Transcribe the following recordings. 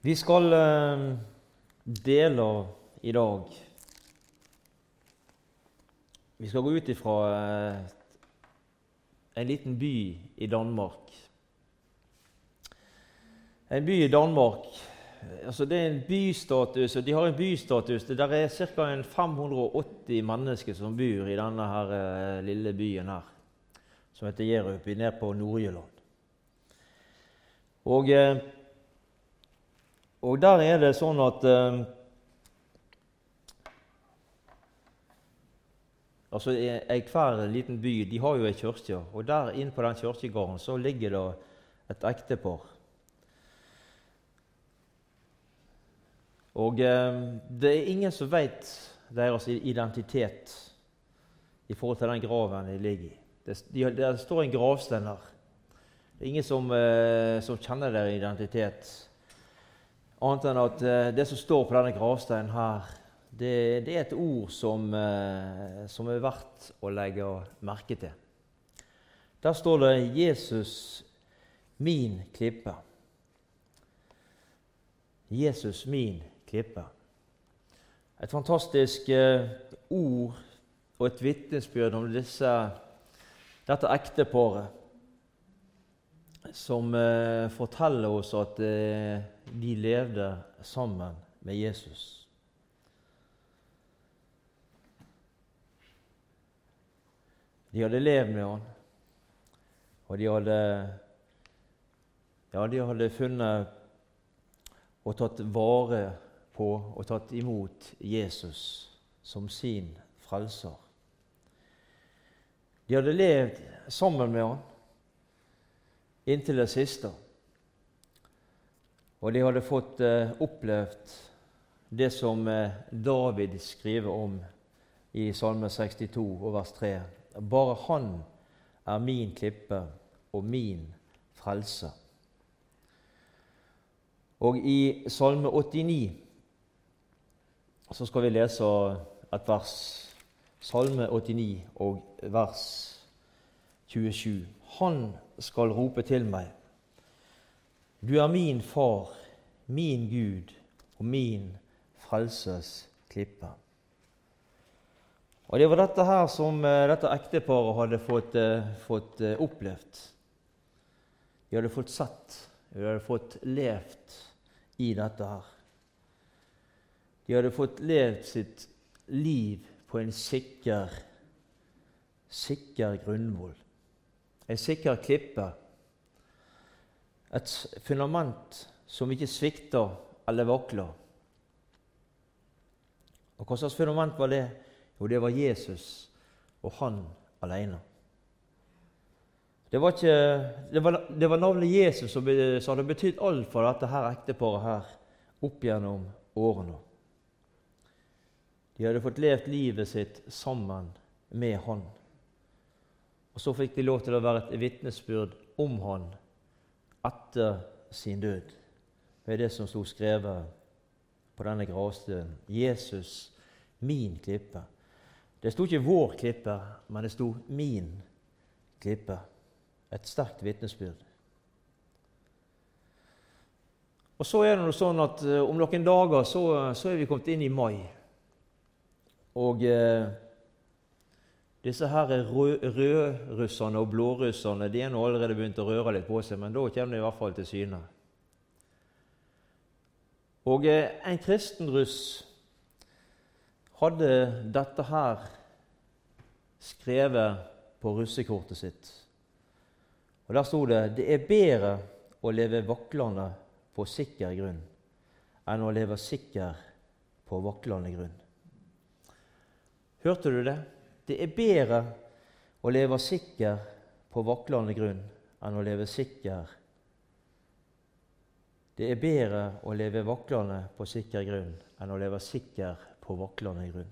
Vi skal eh, dele i dag Vi skal gå ut ifra eh, en liten by i Danmark. En by i Danmark altså Det er en bystatus, og de har en bystatus. Det der er ca. 580 mennesker som bor i denne her, eh, lille byen her, som heter Jerup, nede på Nord-Jylland. Og og der er det sånn at eh, altså Enhver liten by de har jo ei kirke, og der inne på den kirkegården så ligger det et ektepar. Og eh, det er ingen som vet deres identitet i forhold til den graven de ligger i. Det, de, det står en gravstein der. Det er ingen som, eh, som kjenner deres identitet. Annet enn at eh, det som står på denne gravsteinen her, det, det, er et ord som, eh, som, er verdt å legge merke til. Der står det 'Jesus, min klippe'. Jesus, min klippe. Et fantastisk eh, ord og et vitnesbyrd om disse, dette ekteparet som eh, forteller oss at eh, de levde sammen med Jesus. De hadde levd med han, og de hadde, ja, de hadde funnet og tatt vare på og tatt imot Jesus som sin frelser. De hadde levd sammen med han inntil det siste. Og de hadde fått eh, opplevd det som eh, David skriver om i Salme 62 og vers 3. Bare Han er min klippe og min frelse. Og i Salme 89 så skal vi lese et vers. Salme 89 og vers 27. Han skal rope til meg. Du er min far, min Gud og min frelses klippe. Og Det var dette her som eh, dette ekteparet hadde fått, uh, fått uh, opplevd. De hadde fått sett, de hadde fått levd i dette her. De hadde fått levd sitt liv på en sikker, sikker grunnvoll ei sikker klippe, et fundament som ikke svikter eller vakler. Og Hva slags fundament var det? Jo, det var Jesus og han alene. Det var, ikke, det var, det var navnet Jesus som, som hadde betydd alt for dette her ekteparet her opp gjennom årene. De hadde fått levd livet sitt sammen med Han. Og så fikk de lov til å være et vitnesbyrd om han etter sin død. Det er det som sto skrevet på denne gravstøen. Jesus, min klippe. Det sto ikke 'vår klippe', men det sto 'min klippe'. Et sterkt vitnesbyrd. Og så er det noe sånn at eh, Om noen dager så, så er vi kommet inn i mai. Og eh, disse her rødrusserne og blårusserne de er nå allerede begynt å røre litt på seg, men da kommer de i hvert fall til syne. Og eh, en kristen russ hadde dette her skrevet på russekortet sitt. Og Der sto det det er bedre å leve vaklende på sikker grunn enn å leve sikker på vaklende grunn. Hørte du det? Det er bedre å leve sikker på vaklende grunn enn å leve sikker Det er bedre å leve vaklende på sikker grunn enn å leve sikker på vaklende grunn.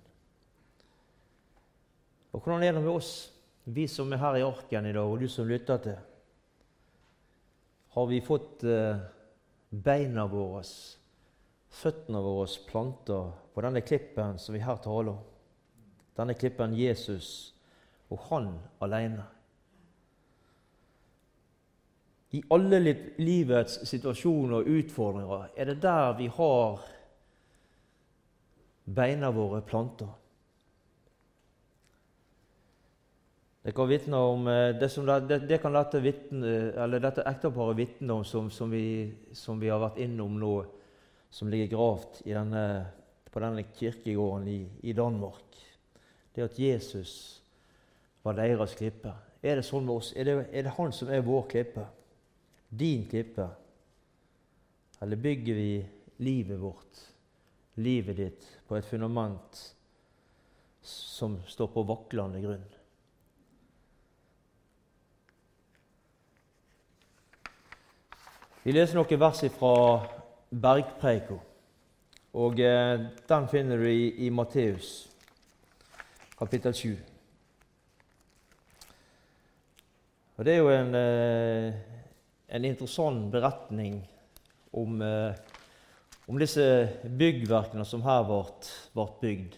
Og Hvordan er det med oss, vi som er her i arken i dag, og du som lytter til? Har vi fått eh, beina våre, føttene våre, planta på denne klippen som vi her taler om? Denne klippen Jesus og han alene. I alle livets situasjoner og utfordringer er det der vi har beina våre planta. Det kan vitne om, eh, det, som det, det kan dette, vitne, dette ekteparet vitne om som, som, vi, som, vi, har vært innom nå, som ligger gravd denne, på denne kirkegården i, i, Danmark. Det at Jesus var deres klippe. Er det sånn med oss? Er det, er det han som er vår klippe? Din klippe? Eller bygger vi livet vårt, livet ditt, på et fundament som står på vaklende grunn? Vi leser noen vers fra Bergpreika. Og eh, Den finner du i, i Matteus, kapittel 7. Og Det er jo en, eh, en interessant beretning om, eh, om, disse byggverkene som her ble bygd.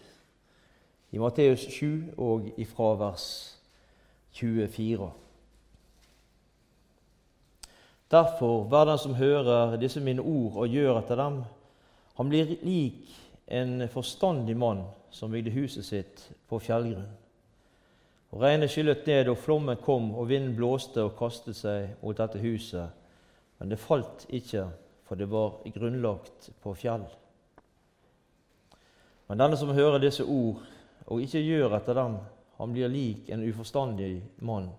I Matteus 7 og ifra vers 24. Derfor, hver den som hører disse mine ord og gjør etter dem, han blir lik en forstandig mann som bygde huset sitt på fjellgrunn. Og Regnet skyllet ned, og flommen kom, og vinden blåste og kastet seg mot dette huset. Men det falt ikke, for det var grunnlagt på fjell. Men denne som hører disse ord og ikke gjør etter dem, han blir lik en uforstandig mann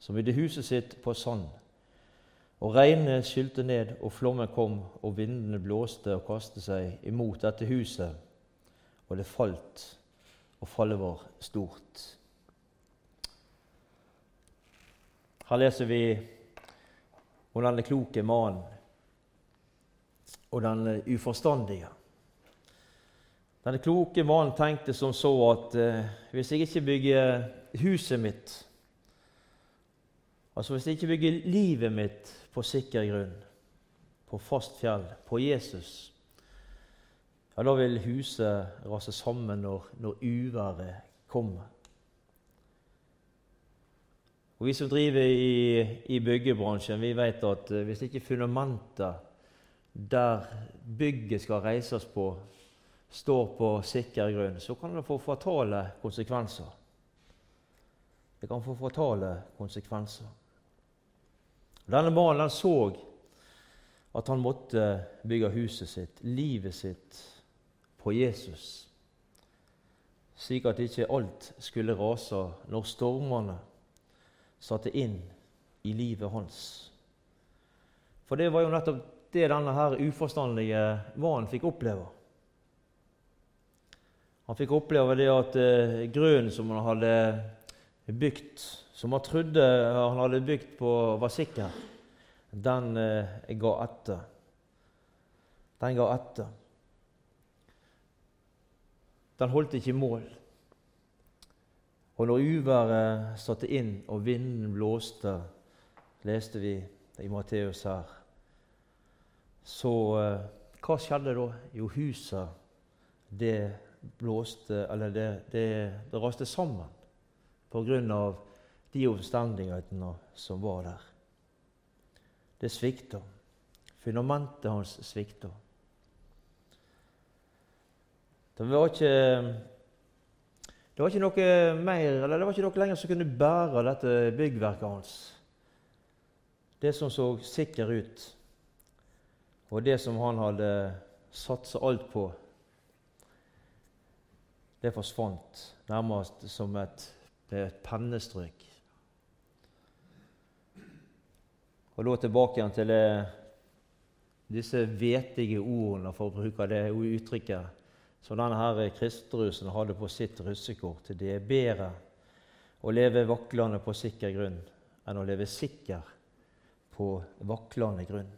som bygde huset sitt på sand. Og regnet skylte ned, og flommen kom, og vindene blåste og kastet seg imot dette huset, og det falt, og fallet var stort. Her leser vi om denne kloke mannen og den uforstandige. Denne kloke mannen tenkte som så at eh, hvis jeg ikke bygger huset mitt, altså hvis jeg ikke bygger livet mitt på sikker grunn, på fast fjell, på Jesus, ja, da vil huset rase sammen når, når uværet kommer. Og Vi som driver i, i byggebransjen, vi vet at eh, hvis ikke fundamentet der bygget skal reises på, står på sikker grunn, så kan det få fatale konsekvenser. Det kan få fatale konsekvenser. Denne mannen så at han måtte bygge huset sitt, livet sitt, på Jesus, slik at ikke alt skulle rase når stormene satte inn i livet hans. For det var jo nettopp det denne her uforstandige mannen fikk oppleve. Han fikk oppleve det at eh, grunnen som han hadde bygd som han trodde han hadde bygd på, var sikker, den eh, ga etter. Den ga etter. Den holdt ikke mål. Og når uværet satte inn og vinden blåste, leste vi i Matteus her, så eh, hva skjedde da? Jo, huset det blåste Eller det, det, det raste sammen på grunn av de omstendighetene som var der. Det svikter. Fundamentet hans svikter. Det var ikke det var ikke noe mer, eller det var ikke noe lenger som kunne bære dette byggverket hans. Det som så sikker ut, og det som han hadde satsa alt på, det forsvant nærmest som et, et pennestrøk. Og da tilbake igjen til det, disse vetige ordene, for å bruke det uttrykket, som denne her kristerusen hadde på sitt russekort. Det er bedre å leve vaklende på sikker grunn enn å leve sikker på vaklende grunn.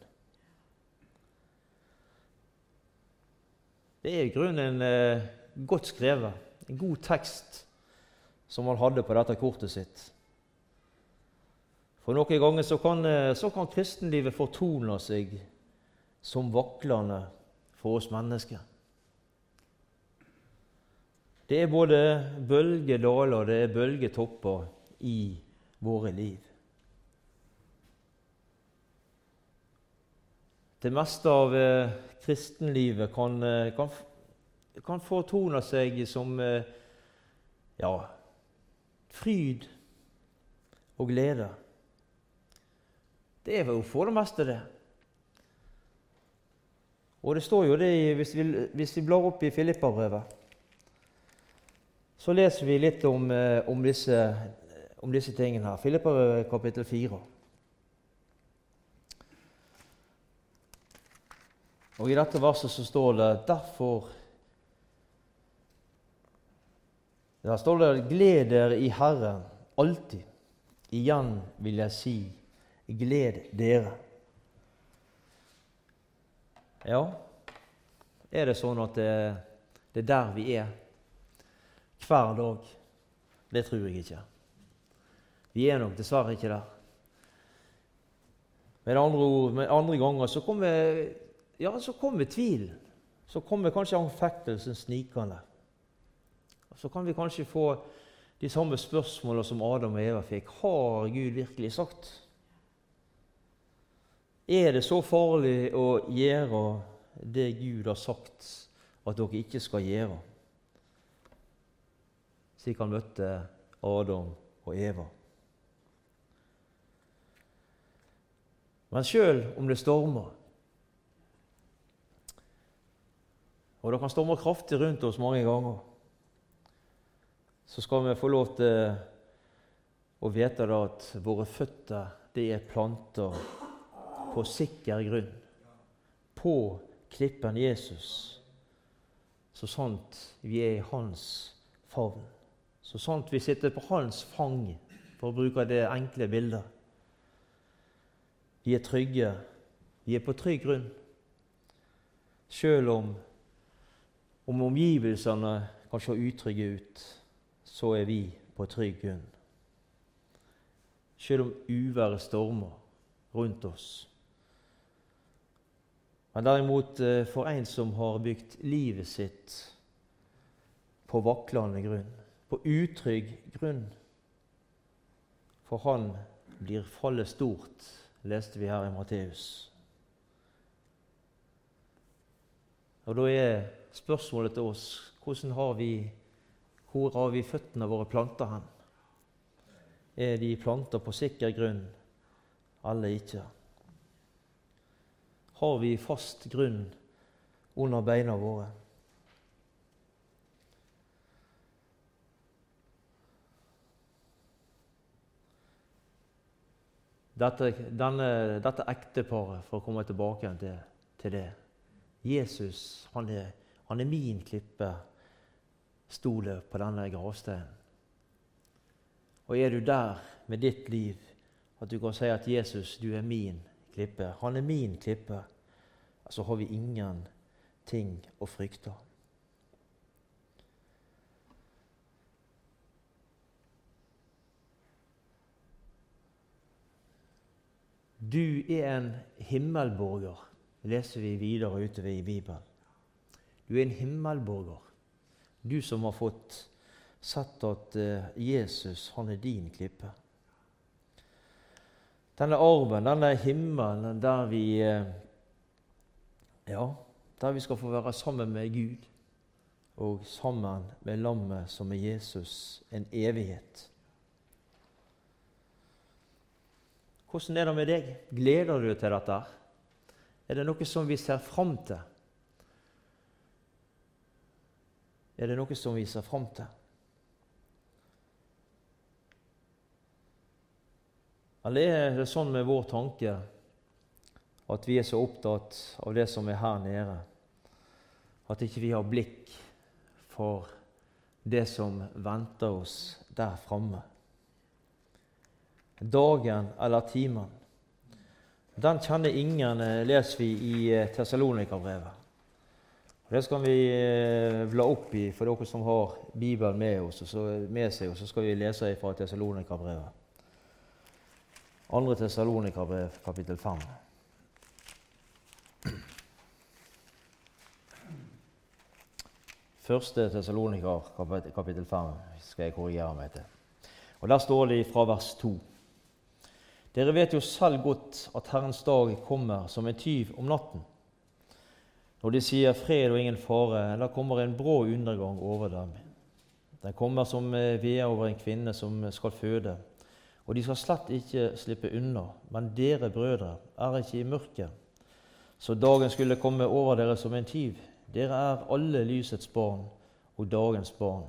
Det er i grunnen en eh, godt skrevet, en god tekst som han hadde på dette kortet sitt. For noen ganger så kan, eh, så kan kristenlivet fortone seg som vaklende for oss mennesker. Det er både bølgedaler og det er bølgetopper i våre liv. det meste av eh, kristenlivet kan, eh, kan, kan fortone seg som ja, fryd og glede. Det er jo for det meste det. Og det står jo det hvis vi, hvis vi blar opp i Filippabrevet, så leser vi litt om, eh, om, disse, om disse tingene her. Filippabrevet kapittel 4. Og I dette verset så står det derfor Der står det 'Gled dere i Herren alltid'. Igjen vil jeg si 'gled dere'. Ja, er det sånn at det, det er der vi er hver dag? Det tror jeg ikke. Vi er nok dessverre ikke der. Med andre ord, med andre ganger så kommer ja, så kommer tvilen. Så kommer kanskje anfektelsen snikende. Så kan vi kanskje få de samme spørsmålene som Adam og Eva fikk. Har Gud virkelig sagt? Er det så farlig å gjøre det Gud har sagt at dere ikke skal gjøre? Slik han møtte Adam og Eva. Men sjøl om det stormer, og det kan storme kraftig rundt oss mange ganger, så skal vi få lov til å vite at våre føtter det er planter på sikker grunn, på klippen Jesus, så sant vi er i hans favn, så sant vi sitter på hans fang, for å bruke det enkle bildet. Vi er trygge, vi er på trygg grunn, sjøl om om omgivelsene kan se utrygge ut, så er vi på trygg grunn. Selv om uværet stormer rundt oss. Men derimot eh, for en som har bygd livet sitt på vaklende grunn, på utrygg grunn For han blir fallet stort, leste vi her i Matteus. Og da er spørsmålet til oss hvordan har vi, hvor har vi føttene våre planta hen? Er de planta på sikker grunn eller ikke? Har vi fast grunn under beina våre? Dette, denne, dette ekteparet, for å komme tilbake til, til det Jesus han er han er min klippe, sto på denne gravsteinen. Og er du der med ditt liv at du kan si at 'Jesus, du er min klippe', han er min klippe, så har vi ingenting å frykte. Du er en himmelborger, leser vi videre utover i Bibelen. Du er en himmelborger, du som har fått sett at eh, Jesus, han er din klippe. Denne arven, denne himmelen der vi eh, Ja, der vi skal få være sammen med Gud og sammen med lammet som er Jesus, en evighet. Hvordan er det med deg? Gleder du deg til dette? Er det noe som vi ser fram til? er det noe som vi ser fram til. Eller er det sånn med vår tanke at vi er så opptatt av det som er her nede, at ikke vi har blikk for det som venter oss der framme? Dagen eller timen, den kjenner ingen, eh, leser vi i eh, Tessalonika-brevet. Det skal vi eh, bla opp i for dere som har Bibelen med, oss, med seg. Og så skal vi lese fra Tessalonika-brevet. Andre Tessalonika-brev, kapittel 5. Første Tessalonika, kapittel 5, skal jeg korrigere meg til. Og Der står det fra vers 2. Dere vet jo selv godt at Herrens dag kommer som en tyv om natten. Når de sier fred og ingen fare, da kommer en brå undergang over dem. Den kommer som vea over en kvinne som skal føde. Og de skal slett ikke slippe unna. Men dere brødre er ikke i mørket, så dagen skulle komme over dere som en tyv. Dere er alle lysets barn og dagens barn.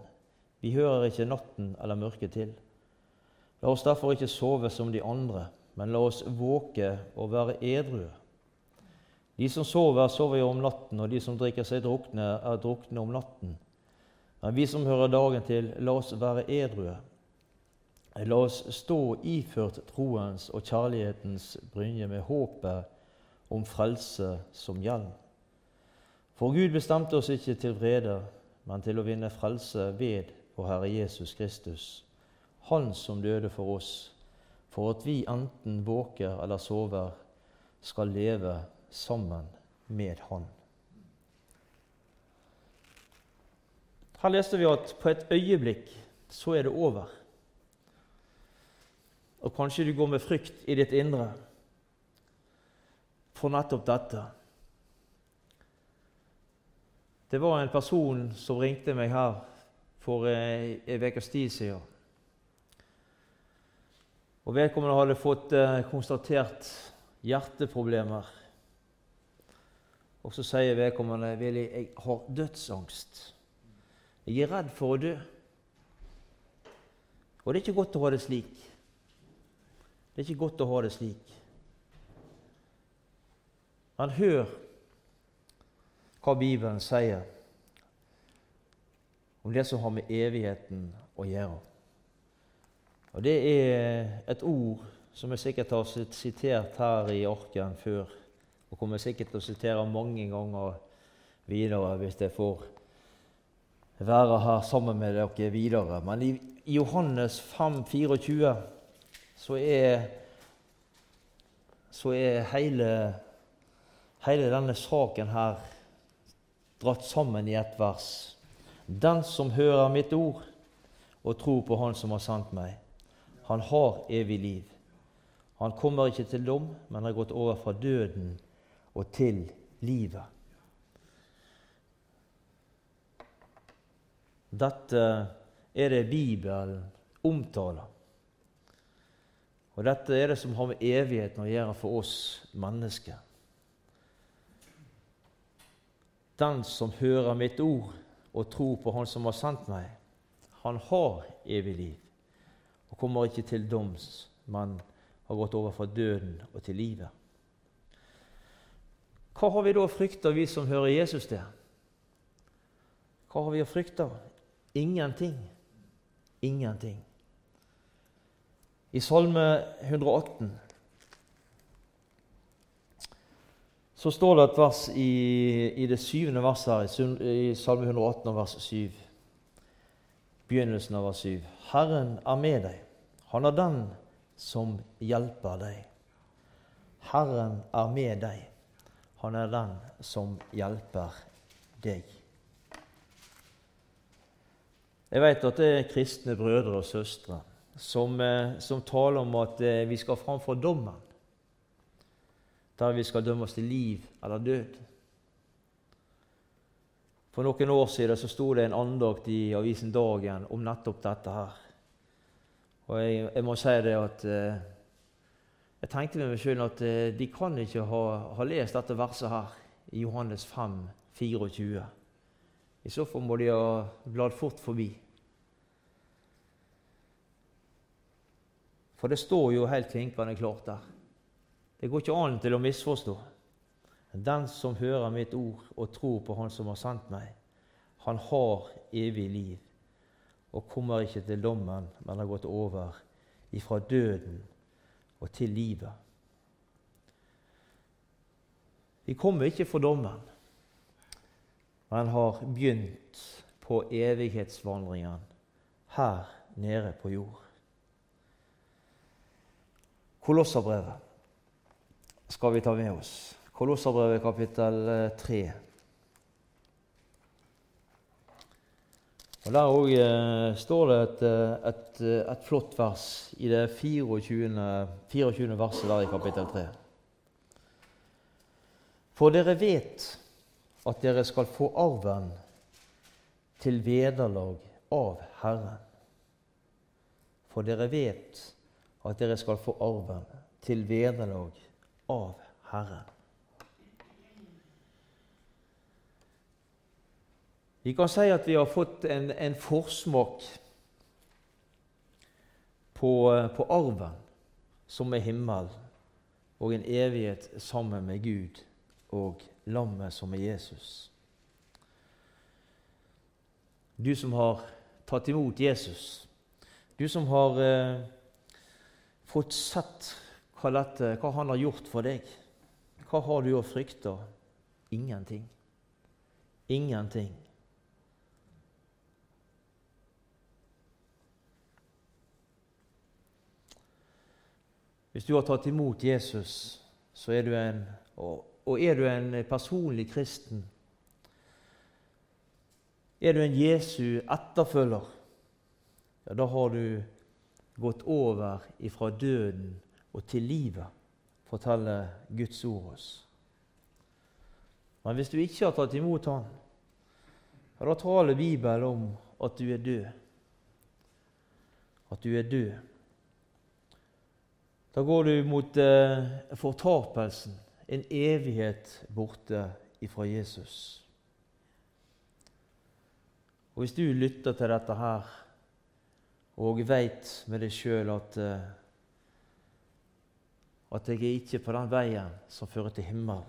Vi hører ikke natten eller mørket til. La oss derfor ikke sove som de andre, men la oss våke og være edrue. De som sover, sover jo om natten, og de som drikker seg drukne, er drukne om natten. Men vi som hører dagen til, la oss være edrue. La oss stå iført troens og kjærlighetens brynje med håpet om frelse som hjelm. For Gud bestemte oss ikke til vrede, men til å vinne frelse ved vår Herre Jesus Kristus, Han som døde for oss, for at vi enten våker eller sover, skal leve sammen med Han. Her leste vi at på et øyeblikk så er det over. Og kanskje du går med frykt i ditt indre for nettopp dette. Det var en person som ringte meg her for en ukes tid siden. Og Vedkommende hadde fått eh, konstatert hjerteproblemer. Og så sier vedkommende Willy, jeg har dødsangst. Jeg er redd for å dø. Og det er ikke godt å ha det slik. Det er ikke godt å ha det slik. Men hør hva Bibelen sier om det som har med evigheten å gjøre. Og Det er et ord som jeg sikkert har sitert her i arken før, og kommer sikkert til å sitere mange ganger videre hvis jeg får være her sammen med dere videre. Men i Johannes 5, 24, så er, så er hele, hele denne saken her dratt sammen i ett vers. Den som hører mitt ord og tror på Han som har sendt meg, han har evig liv. Han kommer ikke til dom, men har gått over fra døden og til livet. Dette er det Bibelen omtaler. Og dette er det som har med evigheten å gjøre for oss mennesker. Den som hører mitt ord og tror på Han som har sendt meg, han har evig liv og kommer ikke til doms, men har gått over fra døden og til livet. Hva har vi da å frykte, vi som hører Jesus til? Hva har vi å frykte? Ingenting. Ingenting. I Salme 118 så står det et vers i, i det syvende verset her, i Salme 118 vers 7. Begynnelsen av vers 7. Herren er med deg. Han er den som hjelper deg. Herren er med deg. Han er den som hjelper deg. Jeg vet at det er kristne brødre og søstre som, eh, som taler om at eh, vi skal framfor dommen, der vi skal dømmes til liv eller død. For noen år siden så sto det en andakt i avisen Dagen om nettopp dette her. Og jeg, jeg må si det at eh, jeg tenkte med meg sjøl at de kan ikke ha, ha, lest dette verset her i Johannes 5, 24. I så fall må de ha bladd fort forbi. For det står jo helt klinkende klart der. Det går ikke an til å misforstå. Den som hører mitt ord og tror på Han som har sendt meg, han har evig liv og kommer ikke til dommen, men har gått over ifra døden og til livet. Vi kommer ikke for dommen, men har begynt på evighetsvandringen her nede på jord. Kolosserbrevet skal vi ta med oss. Kolosserbrevet kapittel 3. Og Der òg eh, står det et, eh, et, eh, et, flott vers i det 24. 24. verset der i kapittel 3. For dere vet at dere skal få arven til vederlag av Herren. For dere vet at dere skal få arven til vederlag av Herren. Vi kan si at vi har fått en, en forsmak på, på, arven som er himmel, og en evighet sammen med Gud og lammet som er Jesus. Du som har tatt imot Jesus, du som har eh, fått sett hva, dette, hva han har gjort for deg, hva har du å frykte? Ingenting. Ingenting. Hvis du har tatt imot Jesus, er en, og er du en personlig kristen Er du en Jesu etterfølger, ja, da har du gått over ifra døden og til livet, forteller Guds ord oss. Men hvis du ikke har tatt imot Han, da taler Bibelen om at du er død. At du er død. Da går du mot eh, fortapelsen, en evighet borte ifra Jesus. Og Hvis du lytter til dette her og veit med deg sjøl at eh, at jeg er ikke på den veien som fører til himmelen,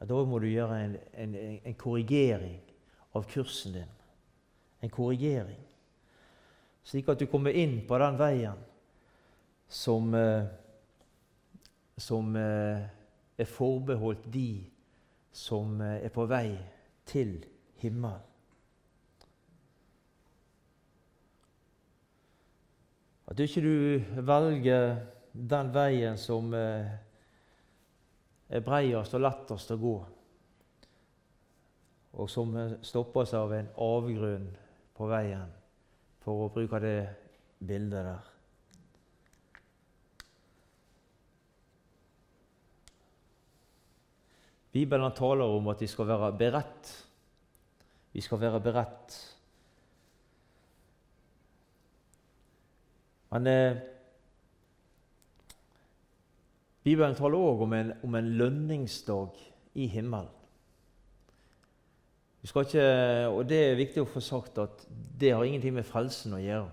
da må du gjøre en, en, en korrigering av kursen din. En korrigering, slik at du kommer inn på den veien som, eh, som eh, er forbeholdt de som er på vei til himmelen. At du ikke du velger den veien som er breiest og lettest å gå, og som stoppes av en avgrunn på veien, for å bruke det bildet der. Bibelen taler om at vi skal være beredt. Vi skal være beredt. Men eh, Bibelen taler òg om, om, en lønningsdag i himmelen. Vi skal Ikke, og Det er viktig å få sagt at det har ingenting med frelsen å gjøre.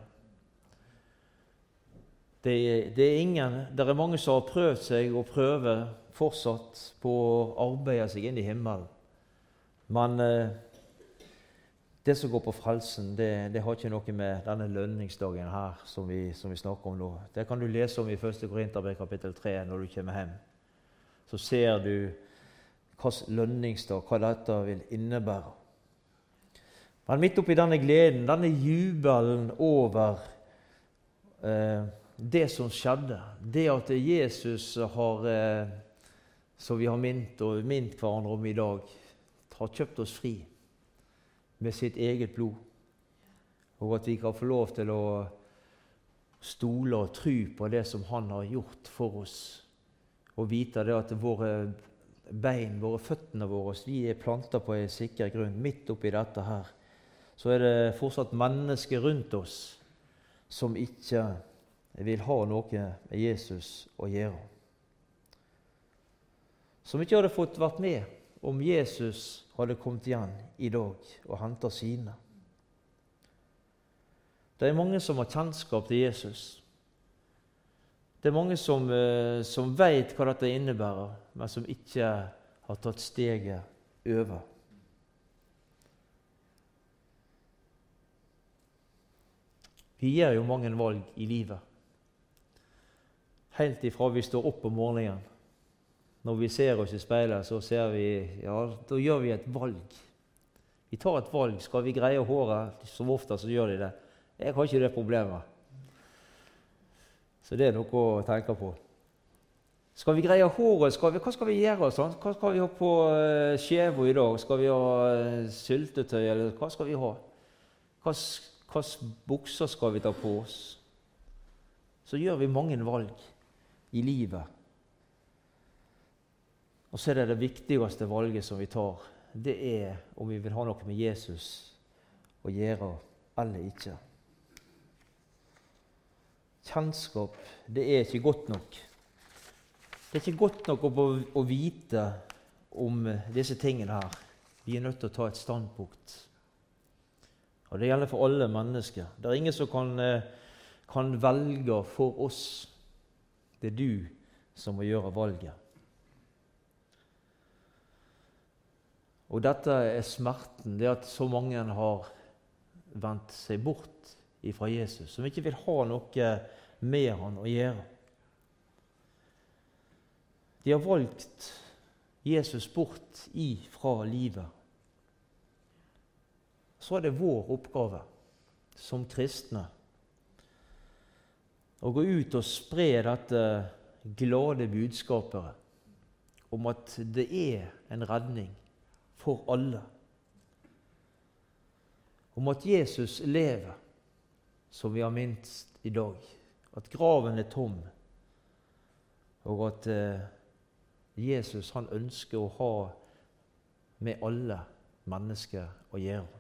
Det, det, er ingen, det er mange som har prøvd seg og prøver fortsatt på å arbeide seg inn i himmelen. Men eh, det som går på frelsen, det, det, har ikke noe med denne lønningsdagen her som vi, som vi, snakker om nå. Det kan du lese om i 1. Korinterbrev kapittel 3 når du kommer hjem. Så ser du hvilken lønningsdag, hva dette vil innebære. Men midt oppi denne gleden, denne jubelen over eh, det som skjedde, det at Jesus har eh, som vi har mint og mint hverandre om i dag, har kjøpt oss fri med sitt eget blod. Og at vi kan få lov til å stole og tro på det som Han har gjort for oss. Og vite det at våre bein, våre føttene våre, vi er planta på en sikker grunn. Midt oppi dette her så er det fortsatt mennesker rundt oss som ikke vil ha noe med Jesus å gjøre som ikke hadde fått vært med om Jesus hadde kommet igjen i dag og henta sine. Det er mange som har kjennskap til Jesus. Det er mange som, eh, som veit hva dette innebærer, men som ikke har tatt steget over. Vi gjør jo mange valg i livet. Helt ifra vi står opp om morgenen når vi ser oss i speilet, så ser vi Ja, da gjør vi et valg. Vi tar et valg. Skal vi greie håret? Som ofte så gjør de det. Jeg har ikke det problemet. Så det er noe å tenke på. Skal vi greie håret? Skal vi, hva skal vi gjøre? Sånn? Hva skal vi ha på uh, skjeva i dag? Skal vi ha uh, syltetøy, eller hva skal vi ha? Hvilke bukser skal vi ta på oss? Så gjør vi mange valg i livet. Og så er det det viktigste valget som vi tar. Det er om vi vil ha noe med Jesus å gjøre eller ikke. Kjennskap, det er ikke godt nok. Det er ikke godt nok å, å vite om disse tingene her. Vi er nødt til å ta et standpunkt. Og Det gjelder for alle mennesker. Det er ingen som kan, eh, kan velge for oss. Det er du som må gjøre valget. Og dette er smerten, det at så mange har vendt seg bort ifra Jesus, som ikke vil ha noe med han å gjøre. De har valgt Jesus bort ifra livet. Så er det vår oppgave som kristne å gå ut og spre dette glade budskapet om at det er en redning for alle. Om at Jesus lever, som vi har minst i dag. At graven er tom, og at eh, Jesus han ønsker å ha med alle mennesker å gjøre.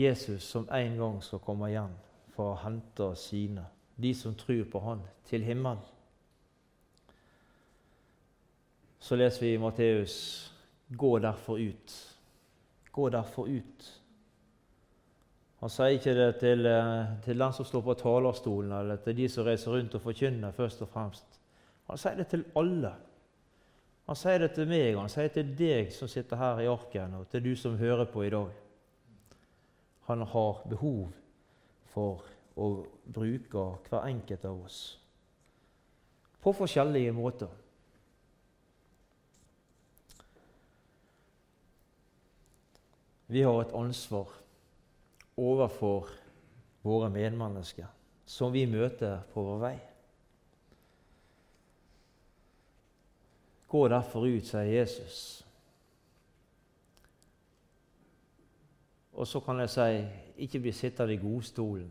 Jesus som en gang skal komme igjen for å hente sine, de som tror på Han, til himmelen. Så leser vi i Matteus gå derfor ut. Gå derfor ut. Han sier ikke det til, eh, til den som står på talerstolen, eller til de som reiser rundt og forkynner, først og fremst. Han sier det til alle. Han sier det til meg, han sier det til deg som sitter her i arken, og til du som hører på i dag. Han har behov for å bruker hver enkelt av oss på forskjellige måter. Vi har et ansvar overfor våre medmennesker som vi møter på vår vei. Gå derfor ut, sier Jesus. Og så kan jeg si ikke bli sittende i godstolen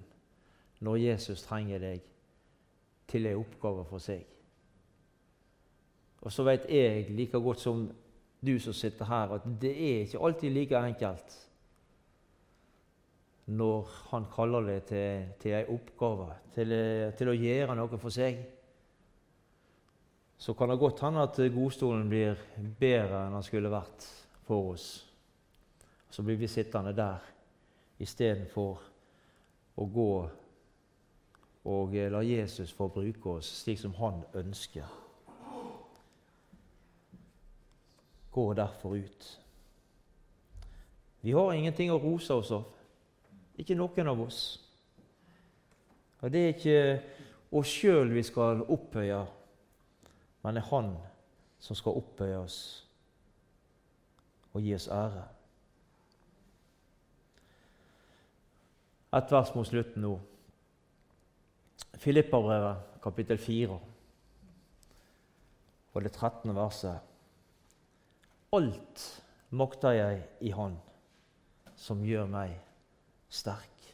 når Jesus trenger deg til en oppgave for seg. Og så vet jeg like godt som du som sitter her, at det er ikke alltid like enkelt når han kaller deg til, til en oppgave, til, til, å gjøre noe for seg. Så kan det godt hende at godstolen blir bedre enn den skulle vært for oss. Så blir vi sittende der istedenfor å gå og la Jesus få bruke oss slik som han ønsker. Gå derfor ut. Vi har ingenting å rose oss av. Ikke noen av oss. Og Det er ikke oss sjøl vi skal opphøye, men det er Han som skal opphøye oss og gi oss ære. Et vers mot slutten nå. Filippabrevet, kapittel 4, og det 13. verset. Alt makter jeg i Han som gjør meg sterk.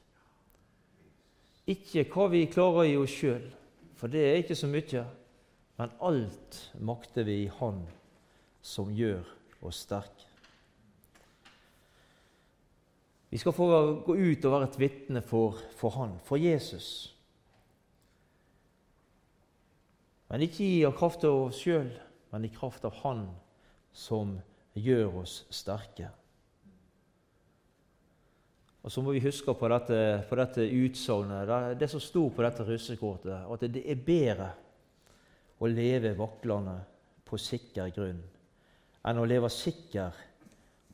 Ikke hva vi klarer i oss sjøl, for det er ikke så mye. Men alt makter vi i Han som gjør oss sterke. Vi skal få gå ut og være et vitne for, for Han, for Jesus. Men ikke i kraft av oss sjøl, men i kraft av Han som gjør oss sterke. Og så må vi huske på dette, på dette utsagnet, det som sto på dette russekortet, at det er bedre å leve vaklende på sikker grunn enn å leve sikker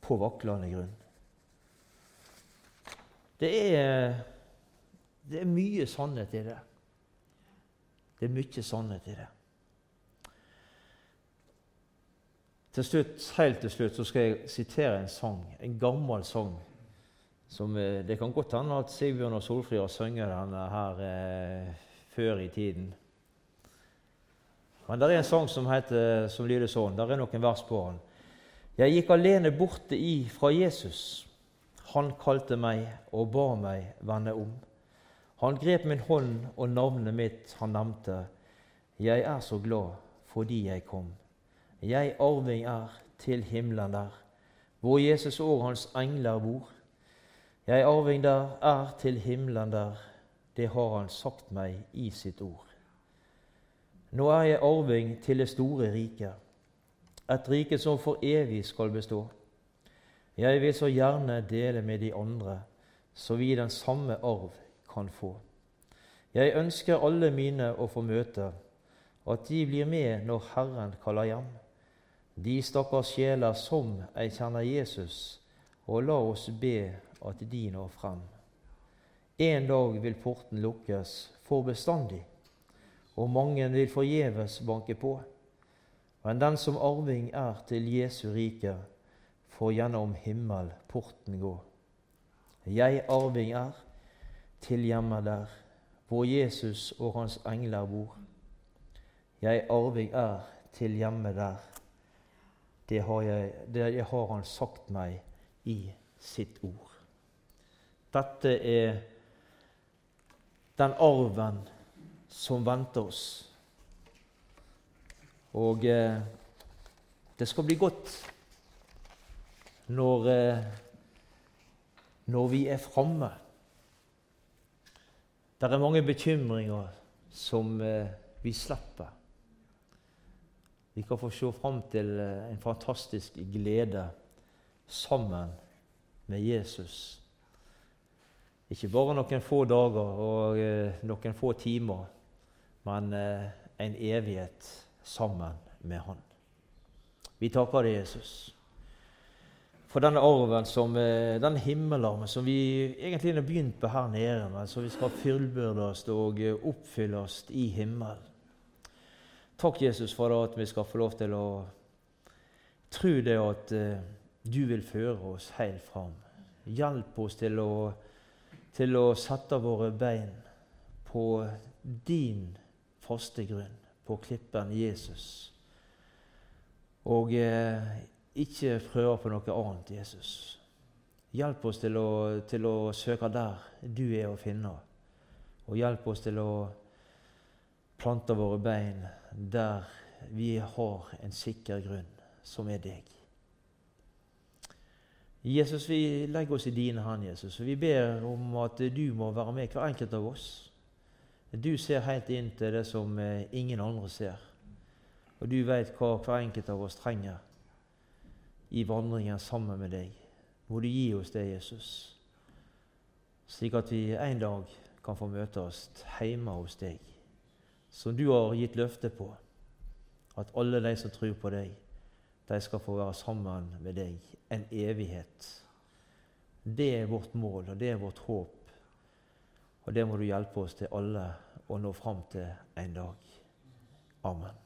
på vaklende grunn. Det er, det er mye sannhet i det. Det er mye sannhet i det. Til slutt, Helt til slutt så skal jeg sitere en sang, en gammel sang. Som, eh, det kan godt hende at Sigbjørn og Solfrid har sunget denne her eh, før i tiden. Men det er en sang som, heter, som lyder sånn. Der er noen vers på den. Jeg gikk alene borte i fra Jesus. Han kalte meg og ba meg vende om. Han grep min hånd, og navnet mitt han nevnte. Jeg er så glad fordi jeg kom. Jeg arving er til himmelen der, hvor Jesus og hans engler bor. Jeg arving der er til himmelen der, det har han sagt meg i sitt ord. Nå er jeg arving til det store riket, et rike som for evig skal bestå. Jeg vil så gjerne dele med de andre, så vi den samme arv kan få. Jeg ønsker alle mine å få møte, at de blir med når Herren kaller hjem. De stakkars sjeler som ei kjenner Jesus, og la oss be at de når frem. En dag vil porten lukkes for bestandig, og mange vil forgjeves banke på. Men den som arving er til Jesu rike, får gjennom himmel porten gå. Jeg arving er til hjemmet der, hvor Jesus og hans engler bor. Jeg arving er til hjemmet der. Det har, jeg, det har han sagt meg i sitt ord. Dette er den arven som venter oss. Og eh, det skal bli godt når, eh, når vi er framme. Det er mange bekymringer som eh, vi slipper. Vi kan få se fram til eh, en fantastisk glede sammen med Jesus. Ikke bare noen få dager og eh, noen få timer, men en evighet sammen med Han. Vi takker deg, Jesus, for denne arven, som, eh, den himmelarmen som vi egentlig har begynt på her nede, men som vi skal fullbyrdes og eh, oppfylles i himmelen. Takk, Jesus, for at vi skal få lov til å tro det at eh, du vil føre oss helt fram. Hjelp oss til å, til å sette våre bein på din faste grunn på klippen Jesus. Og eh, ikke prøve på noe annet, Jesus. Hjelp oss til å, til å, søke der du er å finne. Og hjelp oss til å plante våre bein der vi har en sikker grunn, som er deg. Jesus, vi legger oss i dine hender, Jesus, og vi ber om at du må være med hver enkelt av oss. Du ser helt inn til det som eh, ingen andre ser. Og du vet hva hver enkelt av oss trenger i vandringen sammen med deg. Må du gi oss det, Jesus, slik at vi en dag kan få møte oss hjemme hos deg, som du har gitt løfte på, at alle de som tror på deg, de skal få være sammen med deg en evighet. Det er vårt mål, og det er vårt håp. Og det må du hjelpe oss til alle å nå fram til en dag. Amen.